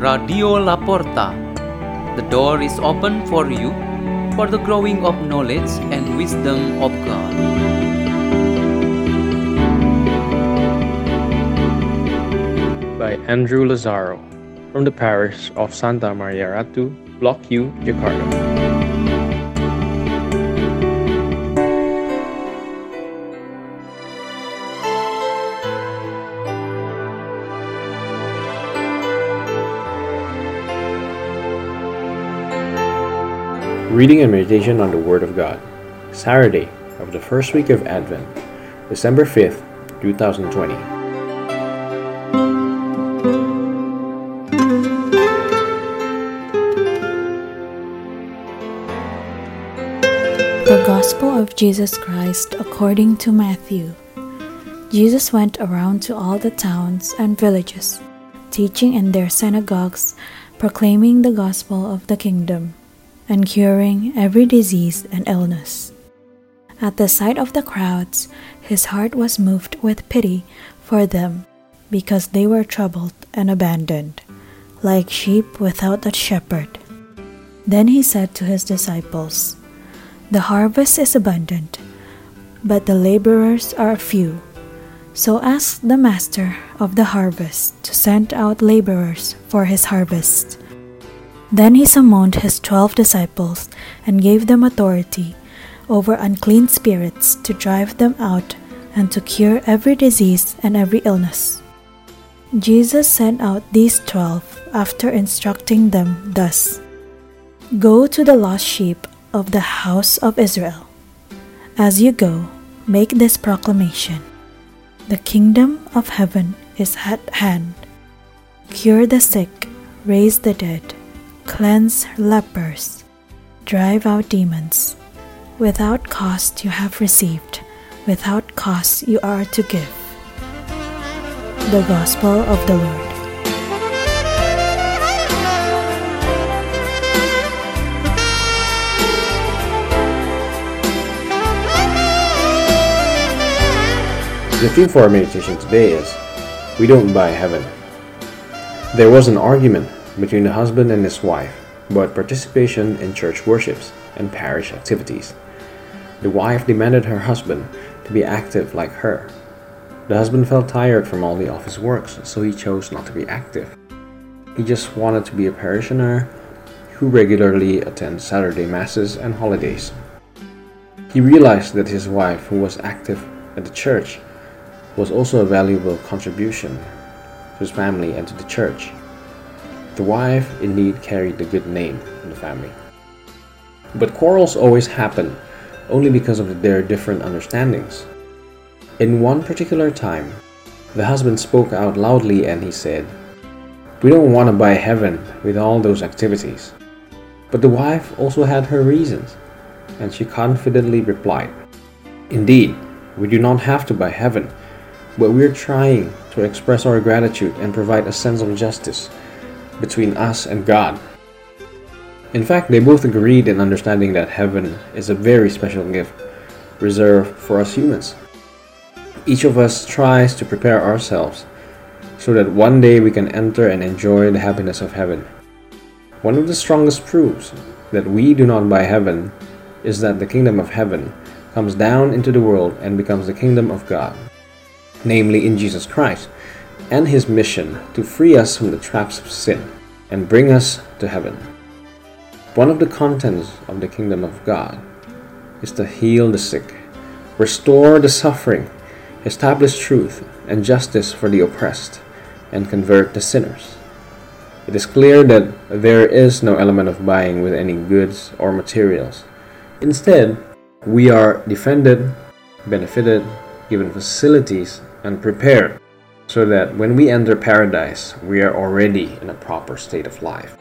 Radio La Porta. The door is open for you for the growing of knowledge and wisdom of God. by Andrew Lazaro from the parish of Santa Maria Ratu, Block Q, Jakarta. Reading and meditation on the Word of God. Saturday of the first week of Advent, December 5th, 2020. The Gospel of Jesus Christ according to Matthew. Jesus went around to all the towns and villages, teaching in their synagogues, proclaiming the gospel of the kingdom, and curing every disease and illness. At the sight of the crowds, his heart was moved with pity for them, because they were troubled and abandoned, like sheep without a shepherd. Then he said to his disciples, the harvest is abundant, but the laborers are few. So ask the master of the harvest to send out laborers for his harvest. Then he summoned his twelve disciples and gave them authority over unclean spirits to drive them out and to cure every disease and every illness. Jesus sent out these twelve after instructing them thus Go to the lost sheep of the house of Israel. As you go, make this proclamation The kingdom of heaven is at hand. Cure the sick, raise the dead, cleanse lepers, drive out demons. Without cost you have received, without cost you are to give. The Gospel of the Lord. The theme for our meditation today is We Don't Buy Heaven. There was an argument between the husband and his wife about participation in church worships and parish activities. The wife demanded her husband to be active like her. The husband felt tired from all the office works, so he chose not to be active. He just wanted to be a parishioner who regularly attends Saturday masses and holidays. He realized that his wife, who was active at the church, was also a valuable contribution to his family and to the church. The wife indeed carried the good name in the family. But quarrels always happen only because of their different understandings. In one particular time, the husband spoke out loudly and he said, We don't want to buy heaven with all those activities. But the wife also had her reasons, and she confidently replied, Indeed, we do not have to buy heaven but we're trying to express our gratitude and provide a sense of justice between us and God. In fact, they both agreed in understanding that heaven is a very special gift reserved for us humans. Each of us tries to prepare ourselves so that one day we can enter and enjoy the happiness of heaven. One of the strongest proofs that we do not buy heaven is that the kingdom of heaven comes down into the world and becomes the kingdom of God namely in Jesus Christ, and his mission to free us from the traps of sin and bring us to heaven. One of the contents of the kingdom of God is to heal the sick, restore the suffering, establish truth and justice for the oppressed, and convert the sinners. It is clear that there is no element of buying with any goods or materials. Instead, we are defended, benefited, given facilities, and prepared so that when we enter paradise, we are already in a proper state of life.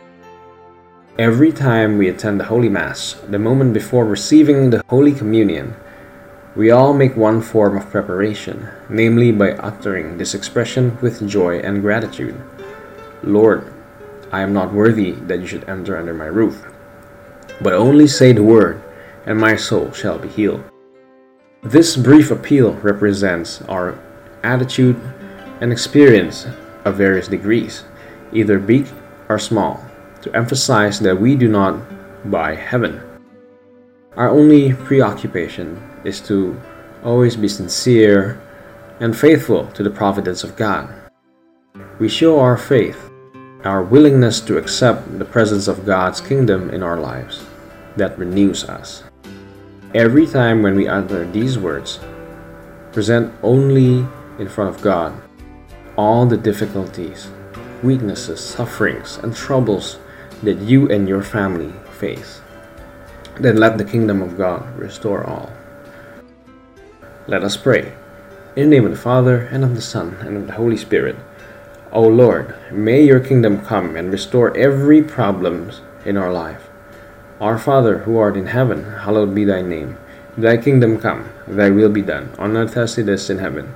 Every time we attend the Holy Mass, the moment before receiving the Holy Communion, we all make one form of preparation, namely by uttering this expression with joy and gratitude Lord, I am not worthy that you should enter under my roof, but only say the word, and my soul shall be healed. This brief appeal represents our attitude and experience of various degrees, either big or small to emphasize that we do not buy heaven. Our only preoccupation is to always be sincere and faithful to the providence of God. We show our faith, our willingness to accept the presence of God's kingdom in our lives that renews us. Every time when we utter these words, present only in front of God all the difficulties, weaknesses, sufferings, and troubles that you and your family face. Then let the kingdom of God restore all. Let us pray. In the name of the Father, and of the Son, and of the Holy Spirit. O Lord, may your kingdom come and restore every problem in our life. Our Father, who art in heaven, hallowed be thy name. Thy kingdom come, thy will be done, on earth as it is in heaven.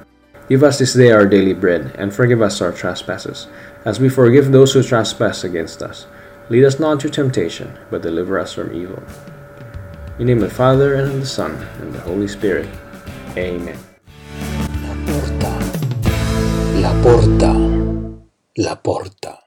Give us this day our daily bread, and forgive us our trespasses, as we forgive those who trespass against us. Lead us not into temptation, but deliver us from evil. In the name of the Father, and of the Son, and the Holy Spirit. Amen. La porta, la porta, la porta.